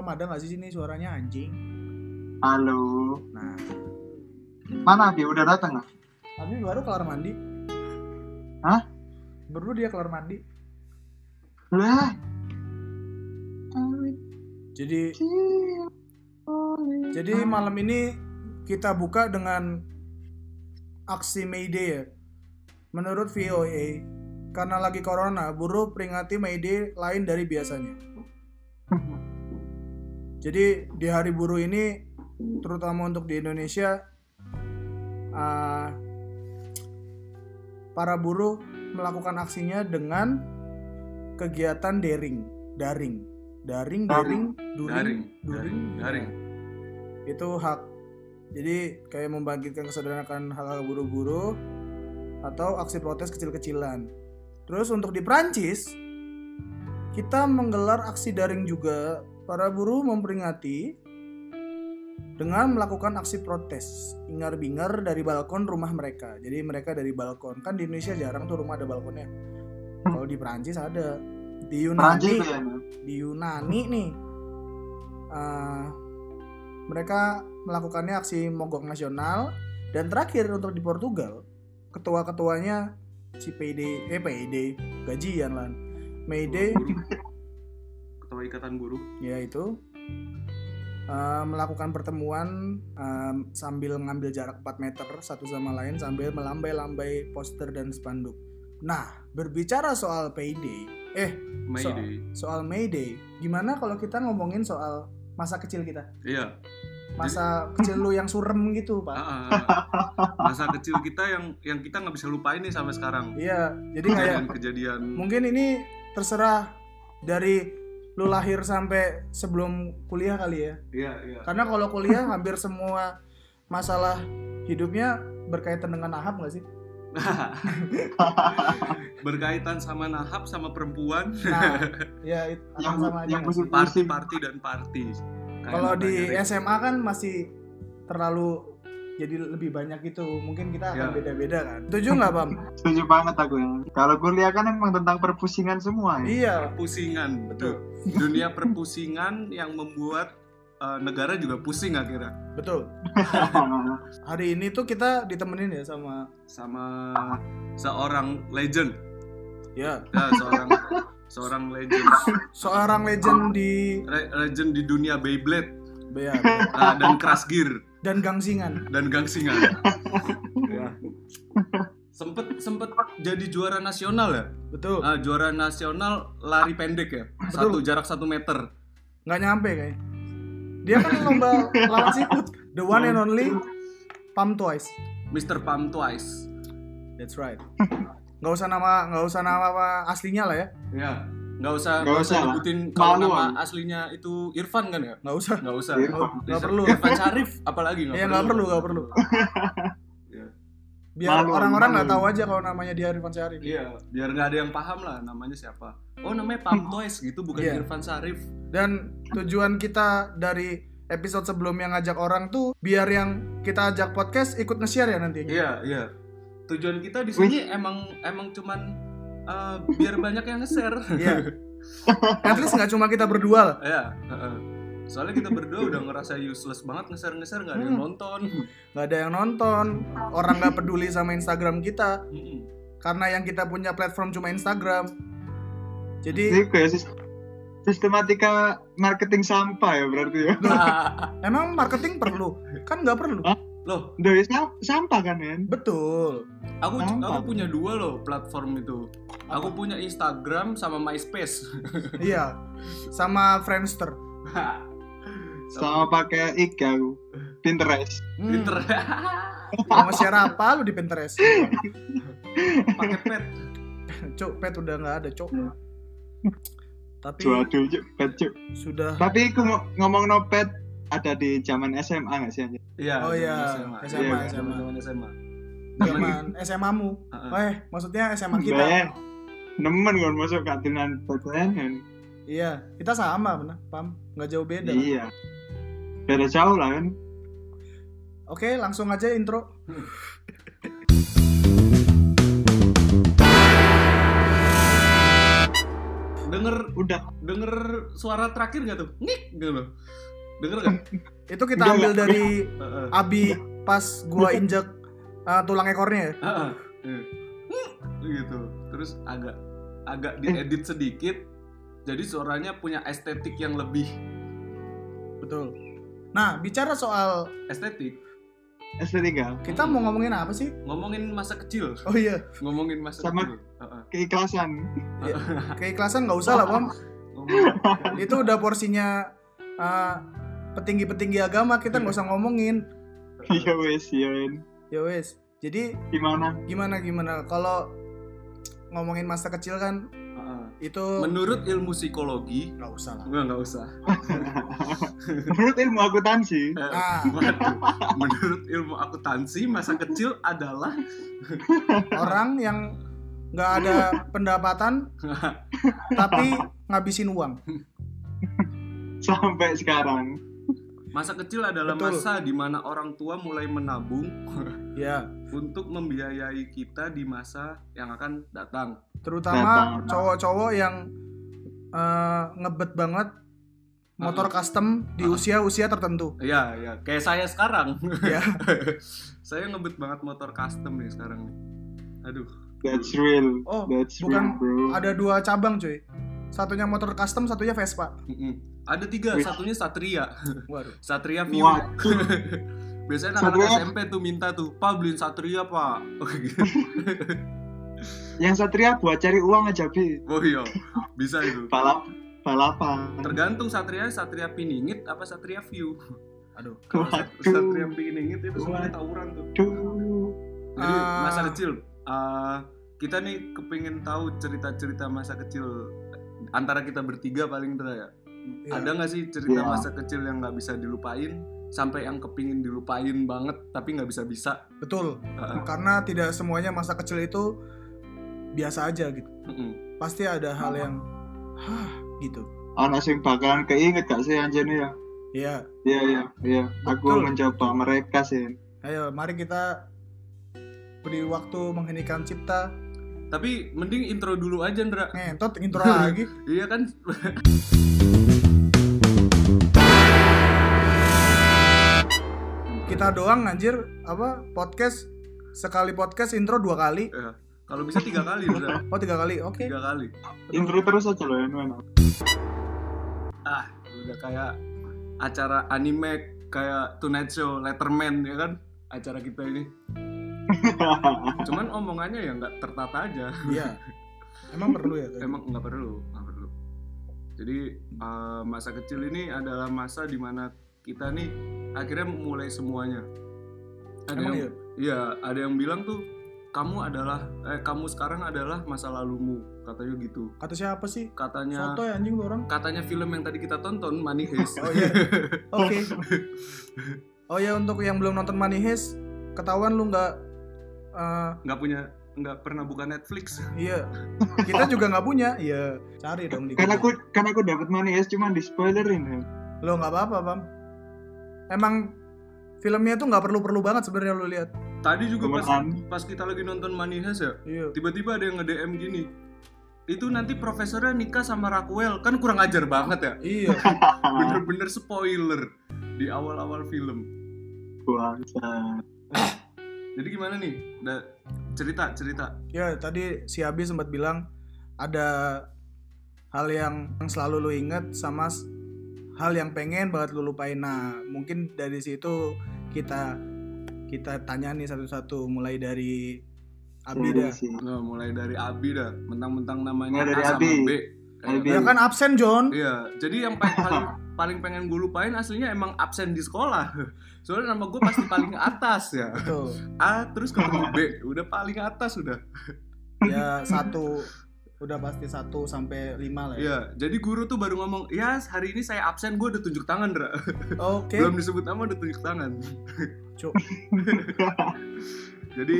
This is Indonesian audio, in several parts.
Pam ada nggak sih sini suaranya anjing? Halo. Nah, Mana dia udah datang nggak? tapi baru kelar mandi. Hah? Baru dia kelar mandi. Lah. Jadi jadi malam ini kita buka dengan aksi May Day ya. Menurut VOA, karena lagi corona, buruh peringati May Day lain dari biasanya. Jadi di hari buruh ini, terutama untuk di Indonesia, ah, para buruh melakukan aksinya dengan kegiatan daring, daring, daring, daring, during, Daring, during, daring, daring. itu hak. Jadi kayak membangkitkan kesadaran akan hak-hak buruh-buruh atau aksi protes kecil-kecilan. Terus untuk di Prancis, kita menggelar aksi daring juga. Para buruh memperingati dengan melakukan aksi protes ingar-bingar dari balkon rumah mereka. Jadi mereka dari balkon. Kan di Indonesia jarang tuh rumah ada balkonnya. Kalau di Prancis ada. Di Yunani, ya. di Yunani nih eh, mereka melakukannya aksi mogok nasional dan terakhir untuk di Portugal ketua-ketuanya si PD eh PD gajian lah Mayday Ketua Ikatan Buruh. yaitu eh, melakukan pertemuan eh, sambil ngambil jarak 4 meter satu sama lain sambil melambai-lambai poster dan spanduk. Nah, berbicara soal payday, eh May So- Day. soal Mayday, gimana kalau kita ngomongin soal masa kecil kita? Iya. Masa kecil lu yang surem gitu, Pak. Ah. masa kecil kita yang yang kita nggak bisa lupain nih sampai sekarang. Iya, jadi kayak Kejadian-kejadian. mungkin ini terserah dari lu lahir sampai sebelum kuliah kali ya. Iya, iya. Karena kalau kuliah hampir semua masalah hidupnya berkaitan dengan ahab nggak sih? Berkaitan sama nahap sama perempuan, Nah, ya itu Yang sama aja yang musim party party dan party. Kalau di. SMA kan masih terlalu jadi lebih banyak gitu. Mungkin kita akan Ya. beda-beda kan. Setuju nggak, Bam? Setuju banget aku ya. Kalau kuliah kan emang tentang perpusingan semua ya. iya, perpusingan, betul. Dunia perpusingan yang membuat eh, negara juga pusing akhirnya. Betul. Hari ini tuh kita ditemenin ya sama Sama seorang legend, ya ya seorang seorang legend, seorang legend di Re- legend di dunia Beyblade ya, ah, dan Crash Gear dan gangsingan. dan gangsingan. Ya. Sempet sempet jadi juara nasional ya? Betul. Ah, juara nasional lari pendek ya, satu jarak satu meter. Nggak nyampe kayak. Dia kan lomba lawan siput. The one and only Pam Twice. Mr. Pam Twice. That's right. Nggak usah nama nggak usah nama apa aslinya lah ya. Ya, nggak usah Nggak usah nyebutin kalau nama aslinya itu Irfan kan ya? Nggak usah. Nggak usah. Nggak perlu. Irfan Syarif apalagi nggak Iya nggak perlu nggak perlu. Iya. Biar orang-orang nggak tahu aja kalau namanya dia Irfan Syarif. Iya, biar nggak ada yang paham lah namanya siapa. Oh namanya Pam Twice gitu, bukan Iya. Irfan Syarif. Dan tujuan kita dari episode sebelumnya ngajak orang tuh biar yang kita ajak podcast ikut nge-share ya nanti. Iya, iya. Tujuan kita di sini emang emang cuman eh, biar banyak yang nge-share. Iya. At least nggak cuma kita berdua lah. Iya, heeh. Soalnya kita berdua udah ngerasa useless banget nge-share nge-share nggak ada yang Hmm. nonton. Nggak ada yang nonton. Orang nggak peduli sama Instagram kita karena yang kita punya platform cuma Instagram. Jadi Ini kayak sis- sistematika marketing sampah ya berarti ya. emang marketing perlu? Kan nggak perlu. Hah? Loh, sam- sampah kan men? Betul. aku Gampang. aku punya dua loh platform itu. Aku punya Instagram sama MySpace. Iya. Sama Friendster. Sama pakai IG aku. Pinterest. Hmm. Twitter. Mau share apa lu di Pinterest? Pakai pet. Cuk, pet udah nggak ada, cuk. Tapi Waduh, cuk, pet, cuk. sudah Tapi aku ngomong no pet ada di zaman SMA nggak sih anjir? Iya. Oh iya, SMA. SMA, Iya, SMA. Zaman SMA. zaman SMA-mu. Heeh. Eh, maksudnya SMA kita. Beh, nemen kan masuk katinan PTN Iya, kita sama benar, pam. Nggak jauh beda. Iya. Beda jauh lah kan. Oke, langsung aja intro. denger udah denger suara terakhir nggak tuh ngik gitu loh denger nggak Itu kita Enggak, ambil dari Heeh. Abi pas gua injek uh, tulang ekornya ya. Heeh. Iya. gitu terus agak agak diedit sedikit jadi suaranya punya estetik yang lebih Betul. Nah, bicara soal estetik estetika kita mau ngomongin apa sih? ngomongin masa kecil Oh iya, ngomongin masa Sama- kecil Heeh. keikhlasan keikhlasan nggak usah lah. Ngomong- Itu udah porsinya uh, petinggi-petinggi agama kita nggak usah ngomongin. iya wes iya. Ya wes. Jadi gimana gimana gimana kalau ngomongin masa kecil kan Heeh. itu menurut ilmu psikologi nggak usah lah. Enggak, enggak usah. menurut ilmu akuntansi Eh, Ah. Menurut ilmu akuntansi, masa kecil adalah Orang yang nggak ada pendapatan tapi ngabisin uang. sampai sekarang masa kecil adalah Betul. masa di mana orang tua mulai menabung Ya, untuk membiayai kita di masa yang akan datang. terutama cowok-cowok yang eh, ngebet banget motor custom di usia-usia tertentu. Iya, ya, kayak saya sekarang. Ya. saya ngebet banget motor custom nih sekarang nih. Aduh. that's real Oh, that's bukan real bro Ada dua cabang, cuy. Satunya motor custom, satunya Vespa. Mm-mm. Ada tiga, Wih. satunya Satria. Waduh. Satria View. Biasanya anak-anak Satria- SMP tuh minta tuh, Pak beliin Satria, Pak. Yang satria buat cari uang aja bi Oh iya, bisa itu. balap balapan Tergantung Satria, Satria Piningit apa Satria View. Aduh. Kalau Sat- Satria Piningit itu semuanya tawuran tuh. Duh. Jadi Ah. masa kecil, uh, kita nih kepingin tahu cerita-cerita masa kecil antara kita bertiga paling Dra ya. Iya. Ada nggak sih cerita Iya. masa kecil yang nggak bisa dilupain sampai yang kepingin dilupain banget tapi nggak bisa bisa? Betul. Uh, Karena tidak semuanya masa kecil itu biasa aja gitu. mm-mm. Pasti ada hal yang hah gitu. anak sing bakalan keinget gak sih anjene ya Iya. iya iya iya aku Betul. mencoba mereka sih Ayo, mari kita beri waktu mengheningkan cipta. Tapi mending intro dulu aja Ndra. Ngentot intro lagi. Iya kan? Kita doang anjir apa podcast sekali podcast intro dua kali. Ya, Kalau bisa tiga kali Ndra. Oh tiga kali, oke. Tiga kali. intro terus aja loh Wen. Ah, udah kayak acara anime kayak Tonight Show, Letterman ya kan? Acara kita ini. Cuman omongannya ya nggak tertata aja. Iya. Emang perlu ya? kayak Emang nggak perlu, nggak perlu. Jadi eh, masa kecil ini adalah masa di mana kita nih akhirnya mulai semuanya. Ada Emang yang, iya? iya, ada yang bilang tuh kamu adalah, eh kamu sekarang adalah masa lalumu, katanya gitu. Kata siapa sih? Katanya, Foto ya anjing tuh orang. katanya film yang tadi kita tonton Money Heist. Oh iya. Oke. Oh ya untuk yang belum nonton Money Heist, ketahuan lu nggak eh, nggak punya, nggak pernah buka Netflix. iya. Kita juga nggak punya. Iya. Cari dong di Google. aku kan aku dapat money ya cuma di spoilerin ya. Lo nggak apa-apa, Bang. Emang filmnya tuh nggak perlu-perlu banget sebenarnya lu lihat. Tadi juga pas, Temenan. pas kita lagi nonton Money Heist ya, Iya. tiba-tiba ada yang nge-DM gini. Itu nanti profesornya nikah sama Raquel, kan kurang ajar banget ya. Iya. Bener-bener spoiler di awal-awal film. Bangsa. Jadi gimana nih? Da, cerita, cerita. Ya, tadi si Abi sempat bilang ada hal yang yang selalu lu inget sama hal yang pengen banget lu lupain. Nah, mungkin dari situ kita kita tanya nih satu-satu mulai dari Abi dah. sih. Nah, mulai dari Abi dah. Mentang-mentang namanya Mulai dari A sama Abi. B. Abi. Ya kan absen John. Iya, jadi yang paling, paling paling pengen gue lupain aslinya emang absen di sekolah. Soalnya nama gue pasti paling atas ya. Betul. A terus ketemu B, udah paling atas udah. Ya satu udah pasti satu sampai lima lah ya. Iya, jadi guru tuh baru ngomong, ya hari ini saya absen, gue udah tunjuk tangan, Dra. Oke. Belum disebut nama udah tunjuk tangan. Cuk. Jadi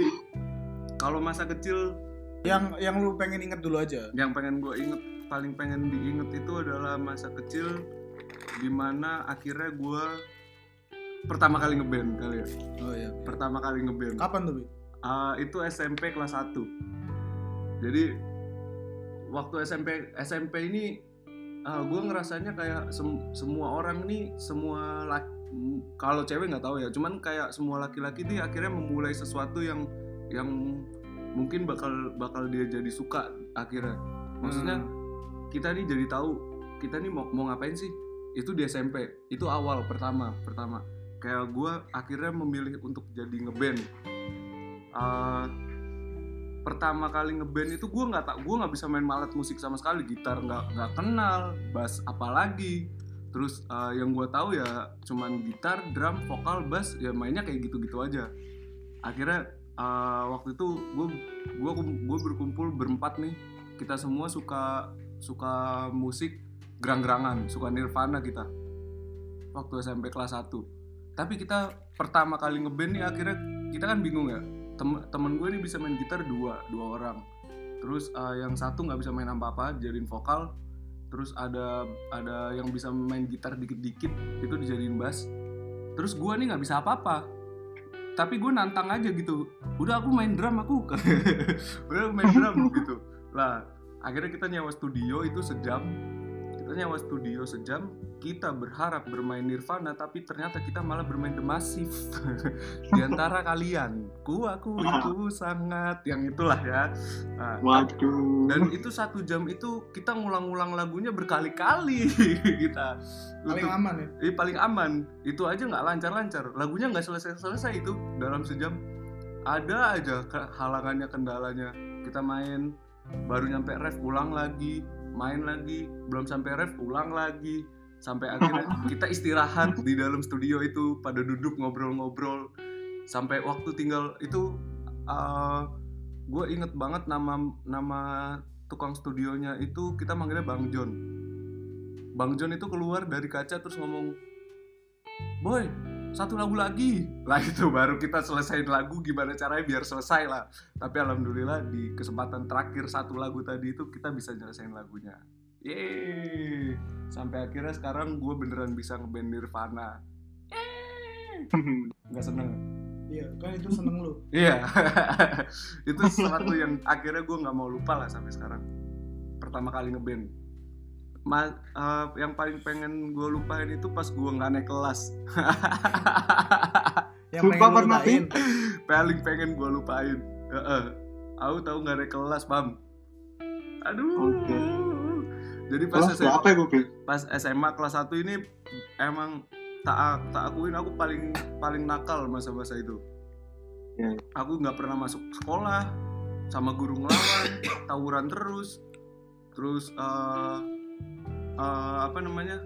kalau masa kecil Yang yang lu pengen inget dulu aja. yang pengen gue inget, paling pengen diinget itu adalah masa kecil di mana akhirnya gue pertama kali ngeband kali ya. Oh iya. Pertama kali ngeband. Kapan tuh, Bi? Ah, itu SMP kelas 1 jadi waktu SMP SMP ini gue ngerasanya kayak sem- semua orang nih semua laki, kalau cewek nggak tahu ya cuman kayak semua laki-laki nih akhirnya memulai sesuatu yang yang mungkin bakal bakal dia jadi suka akhirnya. Maksudnya Hmm. kita nih jadi tahu kita nih mau mau ngapain sih? Itu di SMP itu awal pertama pertama. Kayak gue akhirnya memilih untuk jadi ngeband. Eh, pertama kali ngeband itu gue nggak tak gue nggak bisa main alat musik sama sekali gitar nggak nggak kenal bass apalagi. Terus eh, yang gue tahu ya cuman gitar drum vokal bass ya mainnya kayak gitu-gitu aja. Akhirnya eh, waktu itu gue gue gue berkumpul berempat nih. Kita semua suka suka musik gerang-gerangan suka Nirvana kita. Waktu SMP kelas 1 tapi kita pertama kali ngeband nih akhirnya kita kan bingung ya temen temen gue nih bisa main gitar dua dua orang. Terus uh, yang satu nggak bisa main apa apa jadiin vokal. Terus ada ada yang bisa main gitar dikit-dikit itu dijadiin bass. Terus gue nih nggak bisa apa-apa. Tapi gue nantang aja gitu udah aku main drum aku. Udah main drum gitu. Lah akhirnya kita nyewa studio itu sejam kita nyewa studio sejam kita berharap bermain Nirvana tapi ternyata kita malah bermain The Massive. Di antara kalian ku aku itu sangat yang itulah ya. Nah, Waduh. dan itu satu jam itu kita ngulang-ngulang lagunya berkali-kali kita. Paling Untuk- aman ya? Eh, paling aman. Itu aja nggak lancar-lancar. Lagunya nggak selesai-selesai itu dalam sejam. Ada aja halangannya kendalanya. Kita main baru nyampe ref ulang lagi main lagi belum sampai ref ulang lagi. Sampai akhirnya kita istirahat di dalam studio itu pada duduk ngobrol-ngobrol. Sampai waktu tinggal itu gue inget banget nama nama tukang studionya itu kita manggilnya Bang John. Bang John itu keluar dari kaca terus ngomong boy satu lagu lagi. Lah itu baru kita selesaiin lagu gimana caranya biar selesai lah. Tapi alhamdulillah di kesempatan terakhir satu lagu tadi itu kita bisa nyelesain lagunya. Yeay. Sampai akhirnya sekarang gue beneran bisa ngeband Nirvana. Nggak seneng? Iya kan itu seneng lu. Iya, itu sesuatu yang akhirnya gue nggak mau lupa lah sampai sekarang. Pertama kali ngeband, Ma, eh, yang paling pengen gue lupain itu pas gue nggak naik kelas. yang Sumpah pengen lu pernah lupain paling pengen gue lupain. Heeh. Aku tahu nggak naik kelas, pam. Aduh. Oke. Jadi pas Kelas SMA, berapa ya gue? pas SMA kelas 1 ini emang tak tak akuin aku paling paling nakal masa-masa itu. Ya. Aku nggak pernah masuk sekolah, sama guru ngelawan, tawuran terus, terus eh eh, apa namanya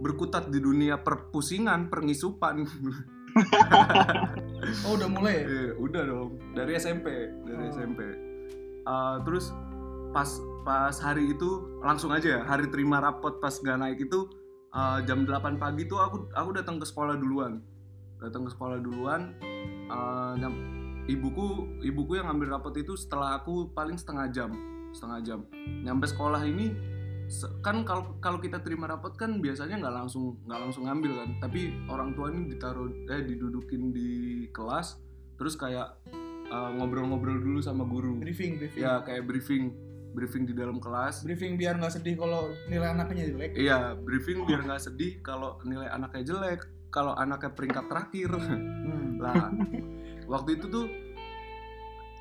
berkutat di dunia perpusingan, pengisupan. oh udah mulai ya? Eh, udah dong. Dari SMP dari Oh. SMP Uh, terus pas pas hari itu langsung aja ya hari terima rapot pas nggak naik itu uh, jam 8 pagi tuh aku aku datang ke sekolah duluan. Datang ke sekolah duluan uh, ibuku ibuku yang ngambil rapot itu setelah aku paling setengah jam setengah jam. Nyampe sekolah ini kan kalau kalau kita terima rapot kan biasanya nggak langsung nggak langsung ngambil kan. Tapi orang tua ini ditaruh eh didudukin di kelas terus kayak uh, ngobrol-ngobrol dulu sama guru. Briefing briefing. Ya kayak briefing briefing di dalam kelas. Briefing biar nggak sedih kalau nilai anaknya jelek. Iya briefing biar nggak sedih kalau nilai anaknya jelek kalau anaknya peringkat terakhir. Hmm. lah waktu itu tuh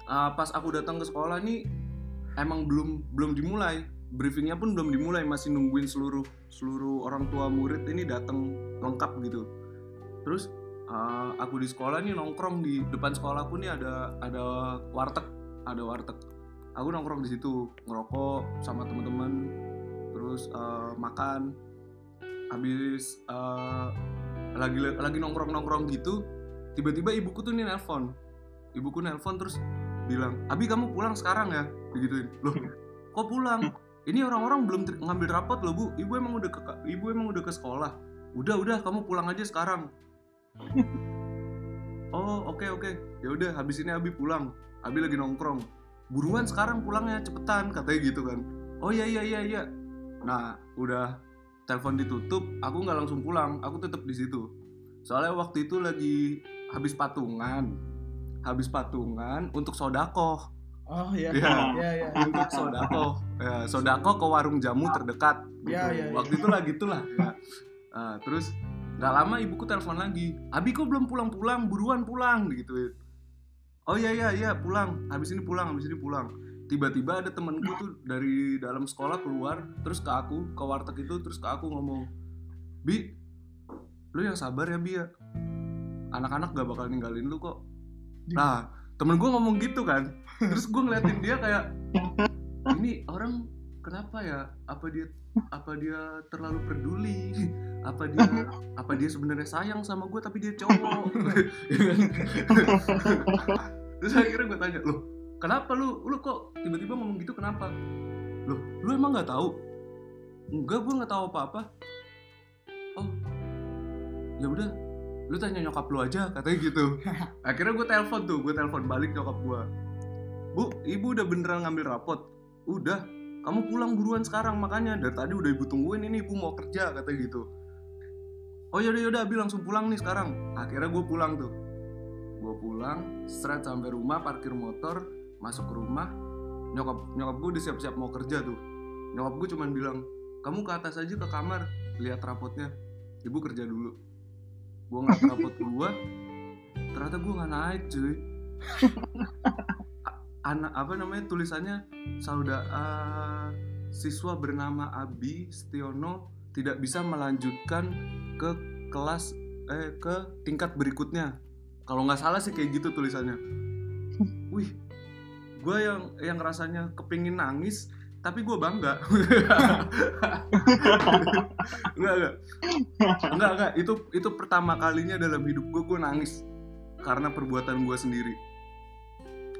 uh, pas aku datang ke sekolah nih emang belum belum dimulai briefingnya pun belum dimulai masih nungguin seluruh seluruh orang tua murid ini datang lengkap gitu. Terus uh, aku di sekolah nih nongkrong di depan sekolahku nih ada ada warteg ada warteg. Aku nongkrong di situ ngerokok sama teman-teman terus uh, makan. Habis uh, lagi lagi nongkrong nongkrong gitu tiba-tiba ibuku tuh nih nelpon. Ibuku nelpon terus bilang abi kamu pulang sekarang ya? Digituin. Loh kok pulang ini orang-orang belum ngambil rapot loh bu. Ibu emang udah ke ibu emang udah ke sekolah. Udah udah kamu pulang aja sekarang. Oh oke oke. Ya udah habis ini abi pulang. Abi lagi nongkrong. Buruan sekarang pulangnya cepetan katanya gitu kan. Oh iya iya iya iya. Nah udah. Telepon ditutup aku nggak langsung pulang. Aku tetap di situ. Soalnya waktu itu lagi habis patungan. Habis patungan untuk sodakoh Oh iya. Iya. Iya iya. untuk sodako ya, sodako ke warung jamu terdekat gitu. Iya, iya, iya. waktu itu lah gitulah ya. Nah, terus nggak lama ibuku telepon lagi abi kok belum pulang-pulang buruan pulang gitu oh iya iya iya pulang habis ini pulang habis ini pulang tiba-tiba ada temenku tuh dari dalam sekolah keluar terus ke aku ke warteg itu terus ke aku ngomong bi lu yang sabar ya bi ya anak-anak gak bakal ninggalin lu kok nah temen gue ngomong gitu kan terus gue ngeliatin dia kayak ini orang kenapa ya? Apa dia apa dia terlalu peduli? Apa dia apa dia sebenarnya sayang sama gue tapi dia cowok? Terus akhirnya gue tanya loh kenapa lu? Lu kok tiba-tiba ngomong gitu kenapa? Loh lu emang nggak tahu? Enggak gue nggak tahu apa-apa. Oh ya udah lu tanya nyokap lu aja katanya gitu. Akhirnya gue telepon tuh gue telepon balik nyokap gue bu ibu udah beneran ngambil rapot? Udah. Kamu pulang buruan sekarang makanya dari tadi udah ibu tungguin ini ibu mau kerja katanya gitu. Oh yaudah yaudah abi langsung pulang nih sekarang. Akhirnya gue pulang tuh. Gue pulang straight sampai rumah parkir motor masuk ke rumah. Nyokap nyokap gue udah siap-siap mau kerja tuh. Nyokap gue cuman bilang kamu ke atas aja ke kamar lihat rapotnya. Ibu kerja dulu. Gue ngeliat rapot gue ternyata gue nggak naik cuy anak apa namanya tulisannya saudara siswa bernama Abi Stiono tidak bisa melanjutkan ke kelas eh ke tingkat berikutnya. Kalau nggak salah sih kayak gitu tulisannya. Wih gue yang yang rasanya kepingin nangis tapi gue bangga. Enggak enggak enggak enggak itu itu pertama kalinya dalam hidup gue gue nangis karena perbuatan gue sendiri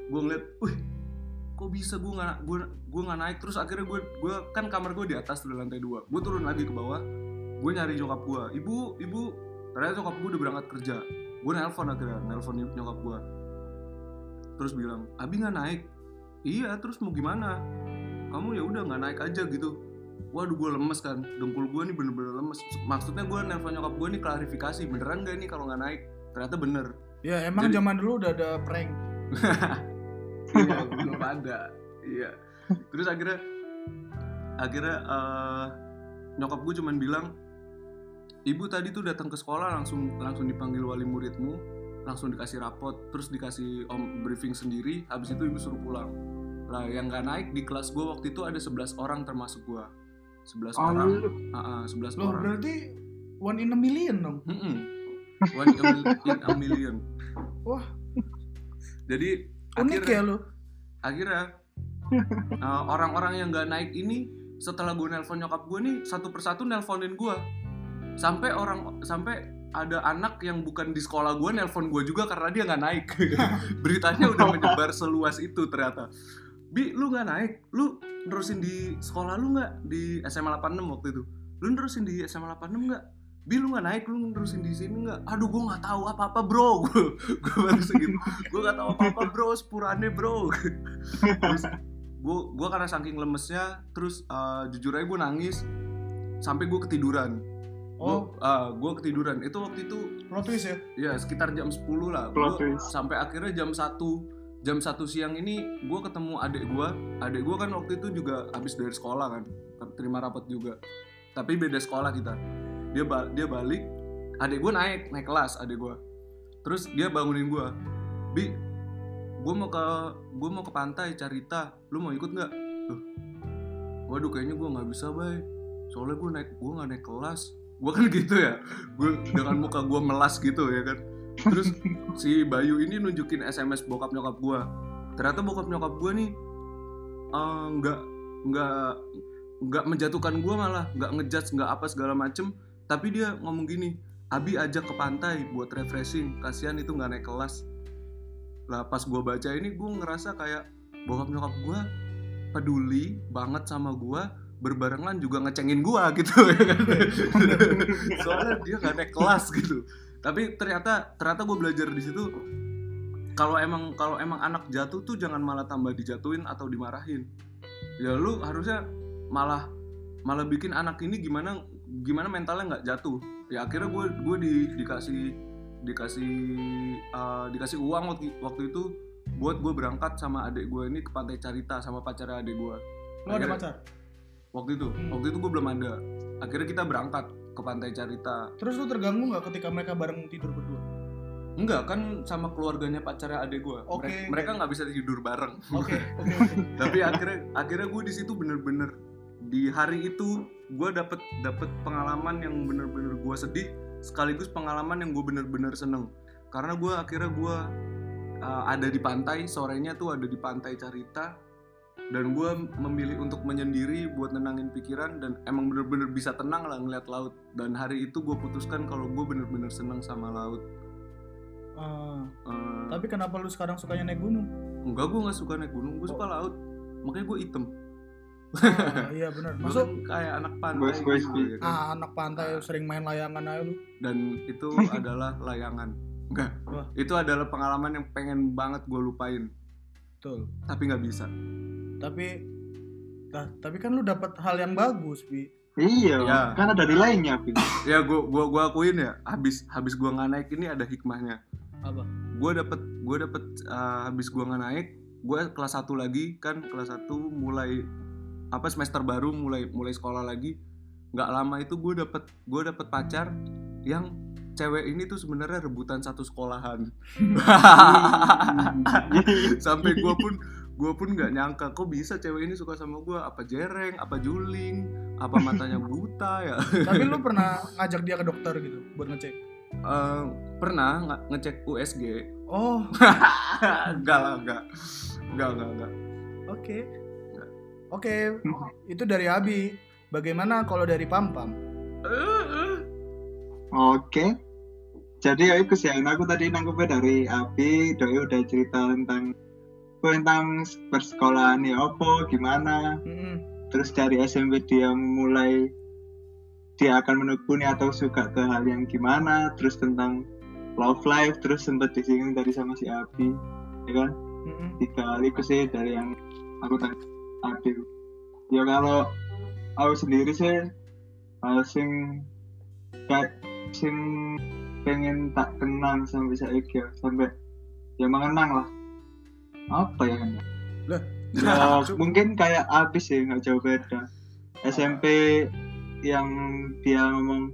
gue ngeliat wih kok bisa gue nggak gue gue nggak naik? Terus akhirnya gue gue kan kamar gue di atas di lantai dua. Gue turun lagi ke bawah gue nyari nyokap gue ibu ibu. Ternyata nyokap gue udah berangkat kerja. Gue nelpon akhirnya nelpon nyokap gue terus bilang abi nggak naik? Iya terus mau gimana? Kamu ya udah nggak naik aja gitu. Waduh gue lemes kan. Dengkul gue nih bener-bener lemes. Maksudnya gue nelpon nyokap gue nih klarifikasi beneran gak ini kalau nggak naik? Ternyata bener. Ya emang Jadi- zaman dulu udah ada prank. iya belum ada iya terus akhirnya akhirnya eh, nyokap gue cuman bilang ibu tadi tuh datang ke sekolah langsung langsung dipanggil wali muridmu langsung dikasih rapot terus dikasih om briefing sendiri habis itu ibu suruh pulang lah yang gak naik di kelas gue waktu itu ada 11 orang termasuk gue 11 orang Oh, Ah, ah, 11 Loh orang berarti one in a million dong. Mm-mm. One in a mil- in a million. Wah. Jadi Unik akhirnya, ya lu. akhirnya uh, orang-orang yang nggak naik ini setelah gue nelpon nyokap gue nih satu persatu nelponin gue sampai orang sampai ada anak yang bukan di sekolah gue nelpon gue juga karena dia nggak naik. Beritanya udah menyebar seluas itu ternyata. Bi lu nggak naik? Lu nerusin di sekolah lu nggak? Di SMA 86 waktu itu. Lu nerusin di SMA 86 nggak bi lu nggak naik lu nerusin di sini nggak? Aduh gue nggak tahu apa apa bro. Gue baru segitu. Gue nggak tahu apa apa bro sepurane bro. Terus gue gue karena saking lemesnya terus uh, jujur aja gue nangis sampai gue ketiduran. Oh, gue gue ketiduran. Itu waktu itu plot twist ya. ya sekitar jam 10 lah. Plot Gua twist. sampai akhirnya jam 1 jam 1 siang ini gue ketemu adik gue adik gue kan waktu itu juga habis dari sekolah kan terima rapat juga. Tapi beda sekolah kita dia ba- dia balik adik gue naik naik kelas adik gue terus dia bangunin gue bi gue mau ke gue mau ke pantai carita lu mau ikut nggak? Loh, waduh kayaknya gue nggak bisa bay. Soalnya gue naik gue nggak naik kelas. Gue kan gitu ya gue dengan muka gue melas gitu ya kan. Terus si Bayu ini nunjukin SMS bokap nyokap gue ternyata bokap nyokap gue nih eh, nggak nggak nggak menjatuhkan gue malah nggak ngejudge nggak apa segala macem tapi dia ngomong gini Abi ajak ke pantai buat refreshing kasihan itu nggak naik kelas. Lah pas gue baca ini gue ngerasa kayak bokap nyokap gue peduli banget sama gue berbarengan juga ngecengin gue gitu. Soalnya dia nggak naik kelas gitu. Tapi ternyata ternyata gue belajar di situ kalau emang kalau emang anak jatuh tuh jangan malah tambah dijatuhin atau dimarahin. Ya lu harusnya malah malah bikin anak ini gimana gimana mentalnya nggak jatuh ya akhirnya gue gue di, dikasih dikasih uh, dikasih uang waktu waktu itu buat gue berangkat sama adik gue ini ke pantai Carita sama pacarnya adik gue Lo ada pacar? waktu itu Hmm. waktu itu gue belum ada akhirnya kita berangkat ke pantai Carita Terus lu terganggu nggak ketika mereka bareng tidur berdua? enggak kan sama keluarganya pacarnya adik gue Oke, mereka, nggak bisa tidur bareng Oke, oke, oke. tapi akhirnya akhirnya gue di situ bener-bener di hari itu gue dapet dapet pengalaman yang bener-bener gue sedih sekaligus pengalaman yang gue bener-bener seneng. Karena gue akhirnya gue uh, ada di pantai sorenya tuh ada di pantai Carita dan gue memilih untuk menyendiri buat nenangin pikiran dan emang bener-bener bisa tenang lah ngeliat laut. Dan hari itu gue putuskan kalau gue bener-bener seneng sama laut. Ah, Uh, tapi kenapa lu sekarang sukanya naik gunung? enggak gue nggak suka naik gunung gue suka laut. Makanya gue item Ah, iya benar. Masuk kayak anak pantai Boys, boys, gitu, boys. ya kan. ah, anak pantai sering main layangan aja lu. dan itu adalah layangan enggak Wah. itu adalah pengalaman yang pengen banget gue lupain Betul. tapi nggak bisa Tapi Nah, tapi kan lu dapat hal yang bagus, Bi. Iya, Ya. kan ada nilainya, ya gue gua gua akuin ya habis habis gue nggak naik ini ada hikmahnya Apa? gue dapet gue dapet uh, habis gue nggak naik gue kelas 1 lagi kan kelas 1 mulai apa semester baru mulai mulai sekolah lagi nggak lama itu gue dapet gue dapet pacar yang cewek ini tuh sebenarnya rebutan satu sekolahan. Sampai gue pun gue pun nggak nyangka kok bisa cewek ini suka sama gue apa jereng apa juling apa matanya buta ya? Tapi lu pernah ngajak dia ke dokter gitu buat ngecek? Eh, pernah nggak ngecek USG Oh, enggak lah enggak enggak enggak enggak oke. Oke, itu dari Abi. Bagaimana kalau dari Pam Pam? Oke. Jadi ya itu sih, aku tadi nangkepnya dari Abi, Doi udah cerita tentang tentang persekolahan ya apa, gimana. Mm-mm. Terus dari SMP dia mulai dia akan menekuni atau suka ke hal yang gimana. Terus tentang love life, terus sempat disinggung tadi sama si Abi, ya kan? Mm-mm. Tiga hal itu sih dari yang aku tanya Abi. Ya kalau aku sendiri sih hal sing kayak sing pengen tak kenang sampai saiki ya sampai ya mengenang lah. Apa ya? Kan Lah, ya mungkin kayak abis sih nggak jauh beda. SMP yang dia ngomong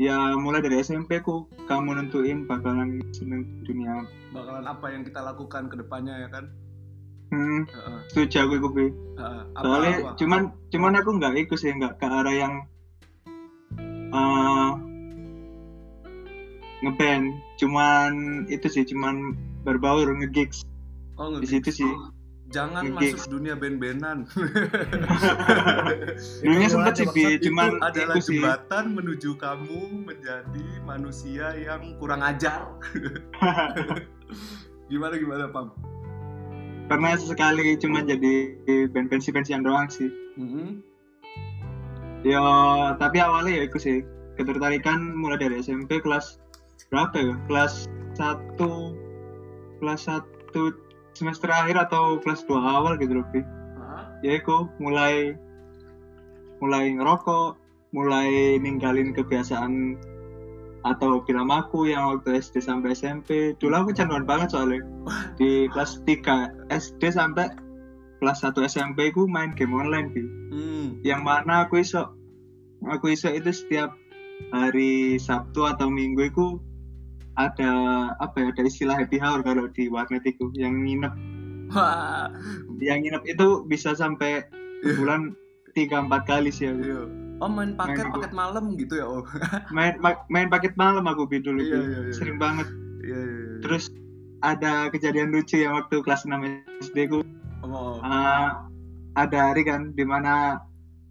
ya mulai dari SMP ku kamu nentuin bakalan seneng dunia. Bakalan apa yang kita lakukan ke depannya ya kan hmm setuju aku Bi. heeh. apa, soalnya apa? cuman cuman aku nggak ikut sih nggak ke arah yang eh ngeband cuman itu sih cuman berbaur ngegigs oh, di nge-gigs. situ sih jangan nge-gigs. masuk dunia band-bandan dulunya sempet aja, sih Bi. bangsat. itu cuman adalah itu sih jembatan menuju kamu menjadi manusia yang kurang ajar gimana gimana pam karena sesekali cuma jadi band pensi pensian doang sih Mhm. ya tapi awalnya ya itu sih ketertarikan mulai dari SMP kelas berapa ya kelas satu kelas satu semester akhir atau kelas 2 awal gitu loh Bi. Hah? ya itu mulai mulai ngerokok mulai ninggalin kebiasaan atau film aku yang waktu SD sampai SMP dulu aku canduan banget soalnya di kelas 3 SD sampai kelas 1 SMP aku main game online Bi. Hmm. yang mana aku iso aku iso itu setiap hari Sabtu atau Minggu itu ada apa ya ada istilah happy hour kalau di warnet itu yang nginep Wah, yang nginep itu bisa sampai bulan tiga empat kali sih aku. iya. Oh main paket Main- paket malam gitu ya oh. main ma- main paket malam aku Bi, dulu Iya, iya, iya. sering banget Iya iya. iya. terus ada kejadian lucu yang waktu kelas 6 SD ku oh, eh, ada hari kan di mana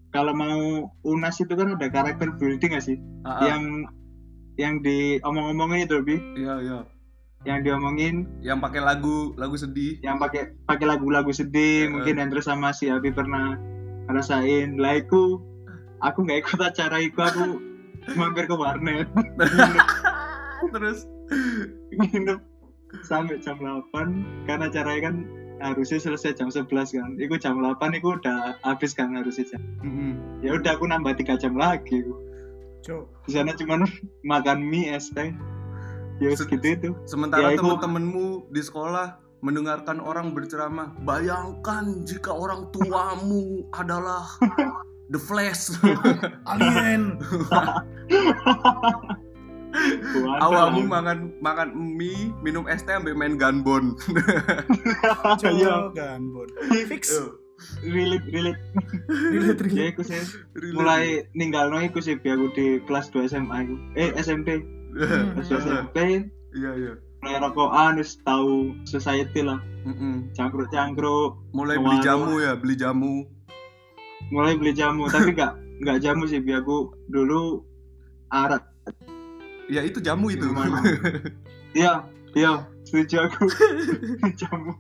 kalau mau unas itu kan ada karakter building gak sih ah, ah. yang yang diomong-omongin itu Bi iya iya. yang diomongin Yang pakai lagu lagu sedih. yang pakai pakai lagu-lagu sedih Heeh. mungkin dan terus sama si Abi pernah ngerasain lah iku aku nggak ikut acara iku aku mampir ke warnet. Terus? Nginep sampai jam 8 karena acaranya kan harusnya selesai jam 11 kan. Iku jam 8 iku udah habis kan harusnya jam. Mhm. ya udah aku nambah tiga jam lagi di sana cuman makan mie es teh. Ya Se- segitu itu. sementara Ya, itu- temen-temenmu di sekolah mendengarkan orang berceramah bayangkan jika orang tuamu adalah The Flash Alien. Apa? makan makan mie minum es teh ambil main gunbon Coba Iya. Gunbon. Fix. relate relate Relate, relate. ya aku sih mulai ninggal no iku sih aku di kelas 2 SMA iku eh SMP Hmm. kelas 2 SMP iya iya mulai rokokan wis tahu society lah Mm-mm. cangkruk cangkruk mulai beli jamu ya beli jamu mulai beli jamu tapi gak gak jamu sih bi aku dulu arat. Ya itu jamu itu. Iya iya setuju aku. Jamu.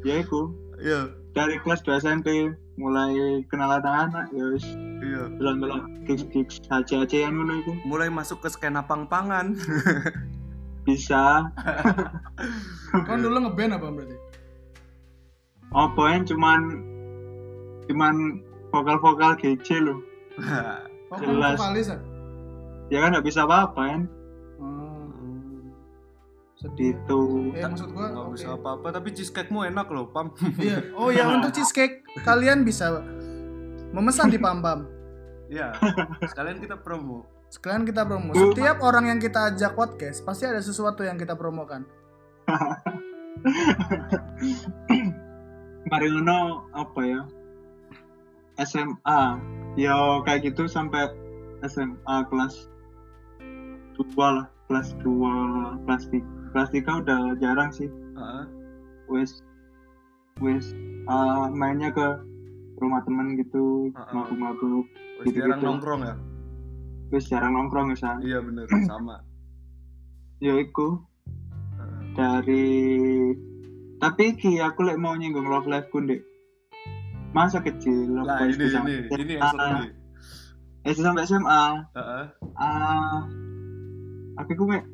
Ya aku iya dari kelas 2 SMP mulai kenal anak-anak ya wis. Iya. Bilang-bilang gigs gigs aja aja yang ngono iku. Mulai masuk ke skena pang-pangan. Bisa. Kan dulu ngeband apa berarti? apa yang cuman cuman vokal-vokal GC loh Jelas. vokalis ya? ya kan nggak bisa apa-apa kan Hmm, sedih. gitu Ya maksud gua nggak oke. bisa apa-apa tapi cheesecake-mu enak loh pam Iya. Oh ya untuk cheesecake kalian bisa memesan di Pam Pam. Iya. Sekalian kita promo. Sekalian kita promo. Setiap orang yang kita ajak podcast pasti ada sesuatu yang kita promokan. mari ngono apa ya SMA ya kayak gitu sampai SMA kelas dua lah kelas 2 kelas 3 kelas 3 udah jarang sih Heeh. wes wes uh, mainnya ke rumah temen gitu Ah, ah. mabuk-mabuk Gitu-gitu. jarang nongkrong ya? wes jarang nongkrong ya San. Iya bener, sama. ya iku Heeh. dari tapi ki aku lek mau nyinggung love life ku. Masa kecil apa ini ini sampai ini yang seru SMA. nih. SD sampai SMA Heeh. ah aku ku mek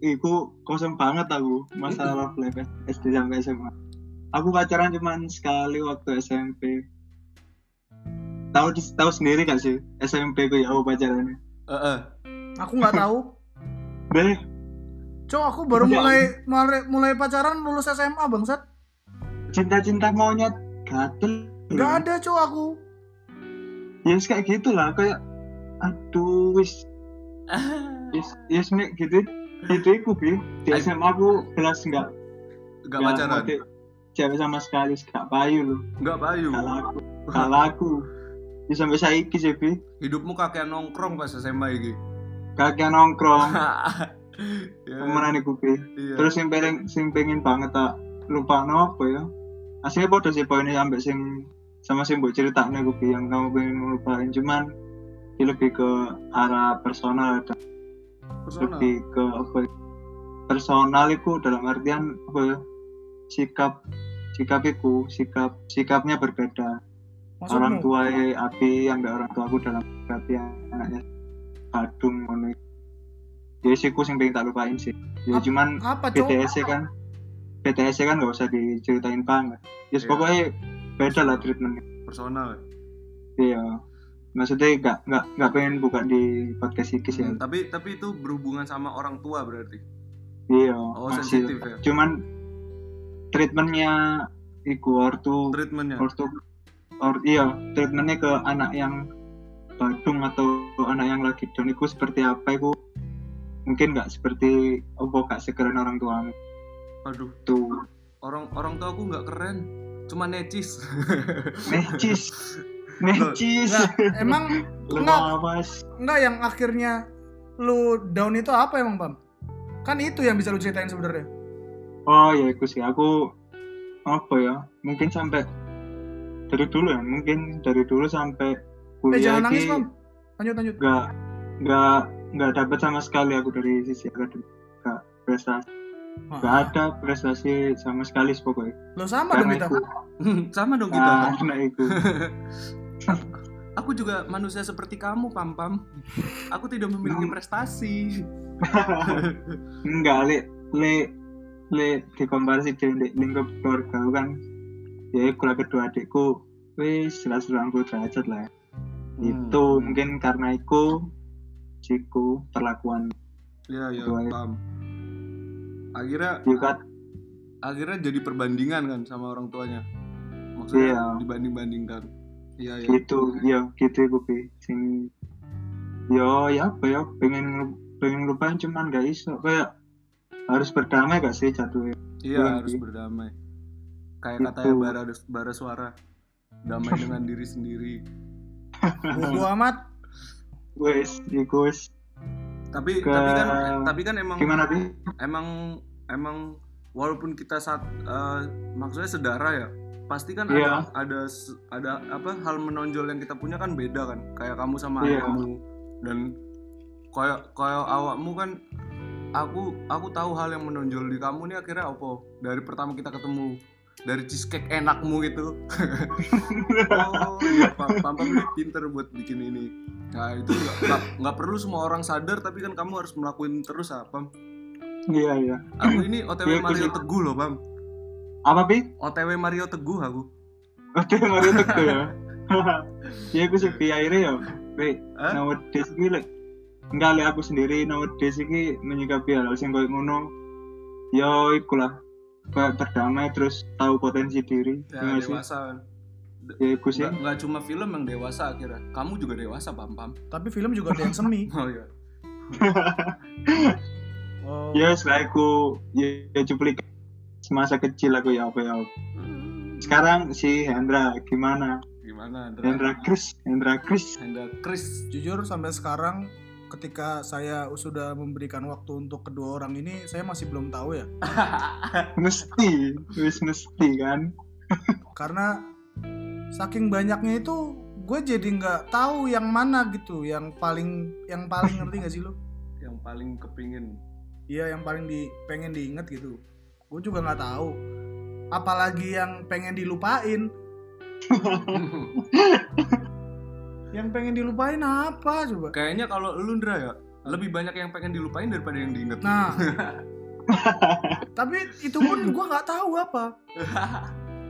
iku kosong banget aku masalah love life SD sampai SMA aku pacaran cuman sekali waktu SMP tahu tahu sendiri gak sih SMP ku ya aku pacarannya Heeh. Aku nggak tahu. deh Cok, aku baru mulai mulai mulai pacaran lulus SMA bangsat. cinta-cinta monyet gatel Nggak ada cok aku. ya wis kayak gitu lah kayak aduh wis. Wis wis mek gitu itu iku bi. Di SMA aku jelas nggak Enggak nggak pacaran. cewek sama sekali gak payu loh Enggak payu. gak laku gak laku ya sampai saiki sih bi. Hidupmu kakek nongkrong pas SMA iki. kakek nongkrong. Ya, temenan iku bi. Iya. terus yang pengen sing pengen banget tak lupa apa ya aslinya podo sih poinnya sampai sing sama sing buat cerita nih bi yang kamu pengen lupain cuman ini lebih ke arah personal dan Personal. lebih ke apa ya, personal itu dalam artian apa ya? Sikap sikap itu sikap sikapnya berbeda. Orang Maksudmu? tua api yang orang tua aku dalam berarti anaknya kadung ngono. Jadi sih aku sing pengen tak lupain sih. Ya cuman Apa? BTS kan BTS kan nggak usah diceritain banget ya Iya. pokoknya beda lah treatmentnya personal. iya maksudnya nggak nggak nggak pengen buka di podcast sih Hmm, tapi tapi itu berhubungan sama orang tua berarti. iya Oh, masih sensitif ya. cuman treatmentnya iku ortu Treatmentnya. ortu or iya treatmentnya ke anak yang badung atau anak yang lagi down iku seperti apa iku mungkin nggak seperti oh gak sekeren orang tuamu Aduh, tuh orang orang tua aku nggak keren. Cuma necis. necis necis Nggak, emang enggak enggak yang akhirnya lu down itu apa emang Pam? Kan itu yang bisa lu ceritain sebenarnya. oh ya iku sih aku apa ya mungkin sampai dari dulu ya mungkin dari dulu sampai Eh kuliah jangan nangis Pam. Lanjut lanjut. nggak nggak nggak dapat sama sekali aku dari sisi akademik nggak prestasi nggak Wah, ada prestasi sama sekali pokoknya Lo sama dong karena kita. itu sama dong kita. nah, karena itu Aku juga manusia seperti kamu, Pam Pam. Aku tidak memiliki prestasi. enggak le le le dikomparasi dengan lingkup keluarga kan ya keluarga kedua adikku wis 180 derajat lah ya. Hmm. itu mungkin karena itu siku perlakuan Iya, iya, Dua- paham. Akhirnya ya kan akhirnya jadi perbandingan kan sama orang tuanya maksudnya Iya. dibanding-bandingkan iya iya gitu ya gitu iku Pi. sing yo ya apa ya pengen pengen lupain cuman gak iso kayak harus berdamai gak sih jatuhnya iya Iya, harus iya. berdamai kayak Gitu. katanya bara bara suara damai dengan diri sendiri Bodo amat. wes wes tapi Ke- tapi kan tapi kan emang gimana Pi? emang emang walaupun kita saat eh, maksudnya saudara ya pasti kan Iya. ada ada s- ada apa hal menonjol yang kita punya kan beda kan kayak kamu sama Iya. adikmu dan kayak kayak awakmu kan aku aku tahu hal yang menonjol di kamu nih akhirnya apa dari pertama kita ketemu dari cheesecake enakmu gitu oh iya Pam Pam Pam ini pinter buat bikin ini nah itu nggak perlu semua orang sadar tapi kan kamu harus melakukan terus apa iya iya Aku ini OTW Iya, aku Mario sih. Teguh loh, Bang. apa Pi? OTW Mario Teguh aku. Oke, mari teku ya. Ya aku sepi akhirnya ya. Pi, des iki lek enggak lek aku sendiri des iki menyikapi hal sing koyo ngono. Ya iku lah. Kayak berdamai terus tahu potensi diri. Ya, Ya, dewasa. Ya sih. Nggak, nggak cuma film yang dewasa akhirnya. Kamu juga dewasa, Pam Pam. Tapi film juga ada yang semi. Oh iya. Oh. Ya setelah aku ya, ya cuplik semasa kecil aku ya apa ya. Sekarang si Hendra gimana? Gimana, Andra? Hendra Chris, Hendra Chris. Hendra Chris. Jujur sampai sekarang ketika saya sudah memberikan waktu untuk kedua orang ini, saya masih belum tahu ya. Mesti, wis mesti kan. Karena saking banyaknya itu gue jadi nggak tahu yang mana gitu, yang paling yang paling ngerti gak sih lo? Yang paling kepingin. Iya, yang paling di pengen diinget gitu. Gue juga nggak tahu. Apalagi yang pengen dilupain. Yang pengen dilupain apa coba? Kayaknya kalau lu Ndra ya, lebih banyak yang pengen dilupain daripada yang diinget. Nah, tapi itu pun gue nggak tahu apa.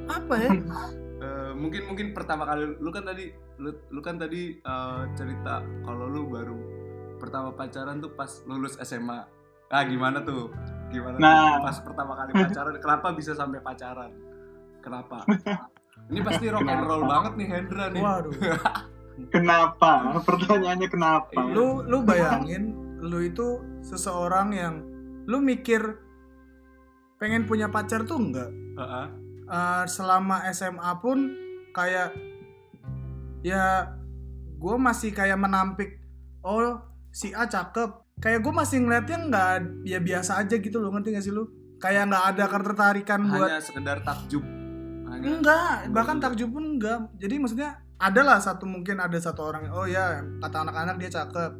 Apa ya? Eh, mungkin mungkin pertama kali lu kan tadi lu, lu kan tadi eh, cerita kalau lu baru pertama pacaran tuh pas lulus SMA. Ah gimana tuh? Gimana Nah. tuh pas pertama kali pacaran? Kenapa bisa sampai pacaran? Kenapa? Ini pasti rock and roll banget nih Hendra nih. Waduh. Kenapa? Pertanyaannya kenapa? Lu lu bayangin, lu itu seseorang yang lu mikir pengen punya pacar tuh enggak. Heeh. Eh, selama SMA pun kayak ya gue masih kayak menampik oh si A cakep kayak gue masih ngeliatnya nggak ya biasa aja gitu loh ngerti gak sih lu kayak nggak ada ketertarikan buat Hanya sekedar takjub. Hanya enggak bahkan takjub pun enggak jadi maksudnya ada lah satu mungkin ada satu orang oh ya kata anak-anak dia cakep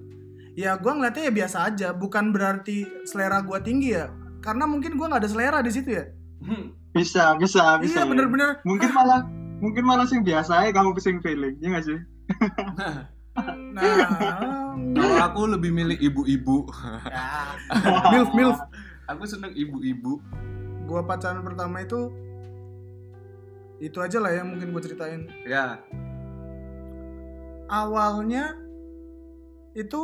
ya gue ngeliatnya ya biasa aja bukan berarti selera gue tinggi ya karena mungkin gue nggak ada selera di situ ya Bisa, bisa, iya bisa. ya. bener-bener Mungkin malah mungkin malah sing biasa aja kamu pusing feeling, ya nggak sih? nah Kalau aku lebih milih ibu-ibu. ya. milf milf Aku seneng ibu-ibu. gue pacaran pertama itu itu aja lah yang mungkin gue ceritain Ya, awalnya itu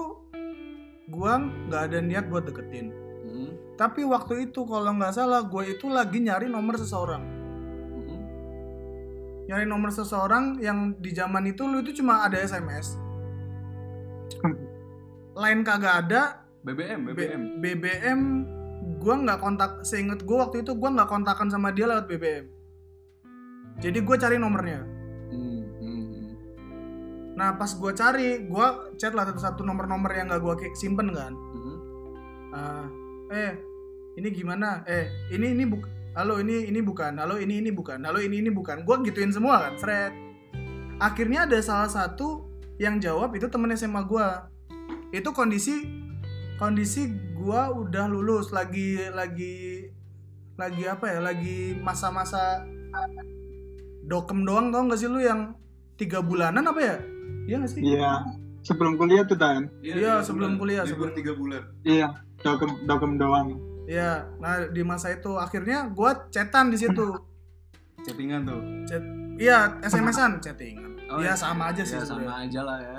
gue nggak ada niat buat deketin Hmm. tapi waktu itu kalau nggak salah gue itu lagi nyari nomor seseorang Hmm. nyari nomor seseorang yang di zaman itu lu itu cuma ada SMS lain kagak ada BBM, B- BBM. BBM gue nggak kontak seinget gue waktu itu gue nggak kontakan sama dia lewat BBM jadi gue cari nomornya Hmm, hmm, hmm. Nah pas gue cari gue chat lah satu nomor-nomor yang gak gue simpen kan. Hmm. Ah, eh ini gimana? Eh ini ini buk halo ini ini bukan halo ini ini bukan halo ini ini bukan. Gue gituin semua kan Fred akhirnya ada salah satu yang jawab itu temen SMA gue itu kondisi kondisi gue udah lulus lagi lagi lagi apa ya lagi masa-masa dokem doang tau gak sih lu yang tiga bulanan apa ya iya gak sih Iya. Sebelum kuliah tuh Dan. Iya, tiga sebelum bulan. kuliah, Libur sebelum- tiga bulan. Iya. Dokem dokem doang. Iya, nah di masa itu akhirnya gue chatan di situ. Chattingan tuh. Chat, iya SMS-an chattingan. Oh, Iya iya. sama aja sih Ya sebenarnya. sama aja lah ya.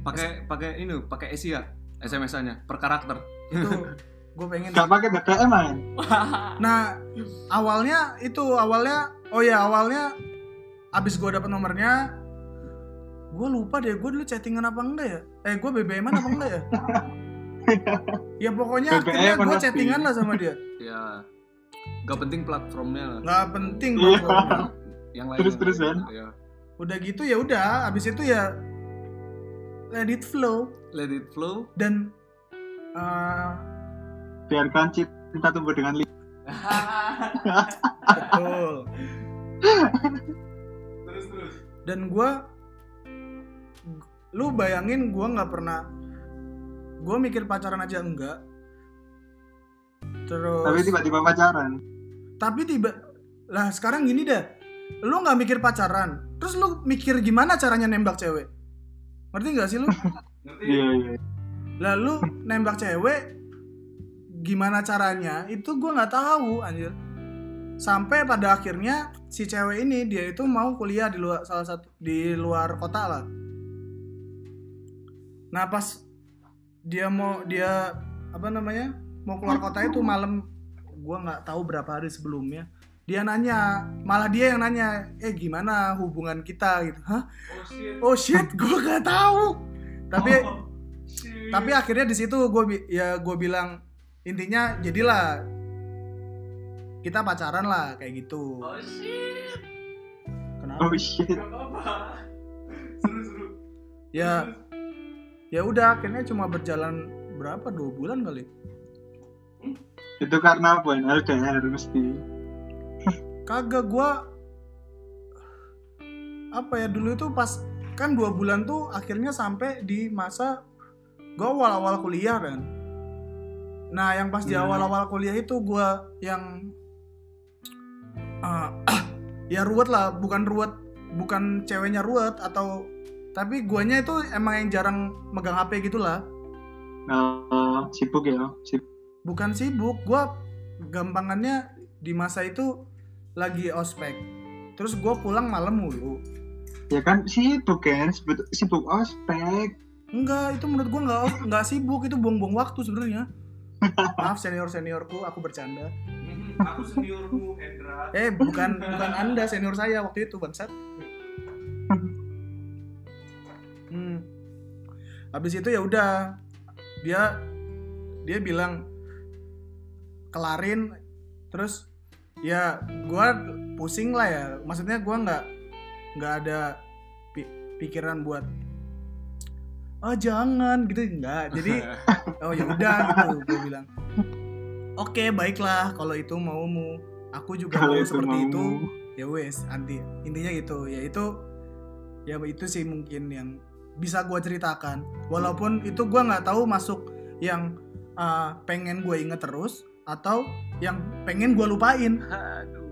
Pakai pakai ini, pakai isi ya SMS-nya per karakter. Itu gue pengen Gak pakai BBM man. nah awalnya itu awalnya oh ya awalnya abis gue dapet nomornya gue lupa deh gue dulu chattingan apa enggak ya eh gue BBM apa enggak ya ya pokoknya akhirnya BBM gue chattingan lah sama dia ya gak penting platformnya lah nggak penting Iya. pokoknya. yang lain Terus- yang terus, kan? ya udah gitu ya udah abis itu ya let it flow let it flow dan eh, Biarkan cinta tumbuh dengan li. betul terus terus dan gue lu bayangin gue nggak pernah gue mikir pacaran aja enggak. Terus Tapi tiba-tiba pacaran. tapi tiba lah sekarang gini deh. Lu nggak mikir pacaran terus lu mikir gimana caranya nembak cewek? Ngerti nggak sih lu? Ngerti. Iya iya. lalu nembak cewek gimana caranya? Itu gue nggak tahu anjir. Sampai pada akhirnya si cewek ini dia itu mau kuliah di luar salah satu di luar kota lah nah pas dia mau dia apa namanya mau keluar kota itu malam gue nggak tahu berapa hari sebelumnya dia nanya malah dia yang nanya eh gimana hubungan kita? Gitu. Hah? Oh shit. Oh shit gue nggak tahu. Tapi Oh, shit. tapi akhirnya di situ gue ya gue bilang intinya jadilah kita pacaran lah kayak gitu. Oh shit. Kenapa? Oh shit. seru seru. Ya ya udah akhirnya cuma berjalan berapa dua bulan kali Itu karena apa? LDR mesti. kagak gue apa ya dulu itu pas kan dua bulan tuh akhirnya sampai di masa gue awal-awal kuliah kan nah yang pas di Hmm. awal-awal kuliah itu gue yang ah, ya ruwet lah bukan ruwet bukan ceweknya ruwet atau tapi guanya itu emang yang jarang megang HP gitulah Nah, sibuk ya. Sibuk. bukan sibuk gue gampangannya di masa itu lagi ospek terus gue pulang malam mulu Ya kan sibuk kan. Sibuk, sibuk ospek. enggak itu menurut gue nggak nggak sibuk itu buang-buang waktu sebenarnya maaf senior seniorku aku bercanda aku seniormu Hendra eh bukan bukan anda senior saya waktu itu bangsat habis itu ya udah. Dia dia bilang kelarin. Terus ya gua pusing lah ya. Maksudnya gua nggak nggak ada pi- pikiran buat oh jangan gitu. Enggak jadi oh ya udah gitu gue bilang. Oke baiklah kalau itu maumu. Aku juga mau itu seperti mau. itu. Ya wes anti intinya gitu. Ya itu ya itu sih mungkin yang bisa gue ceritakan walaupun itu gue nggak tahu masuk yang uh, pengen gue inget terus atau yang pengen gue lupain Aduh.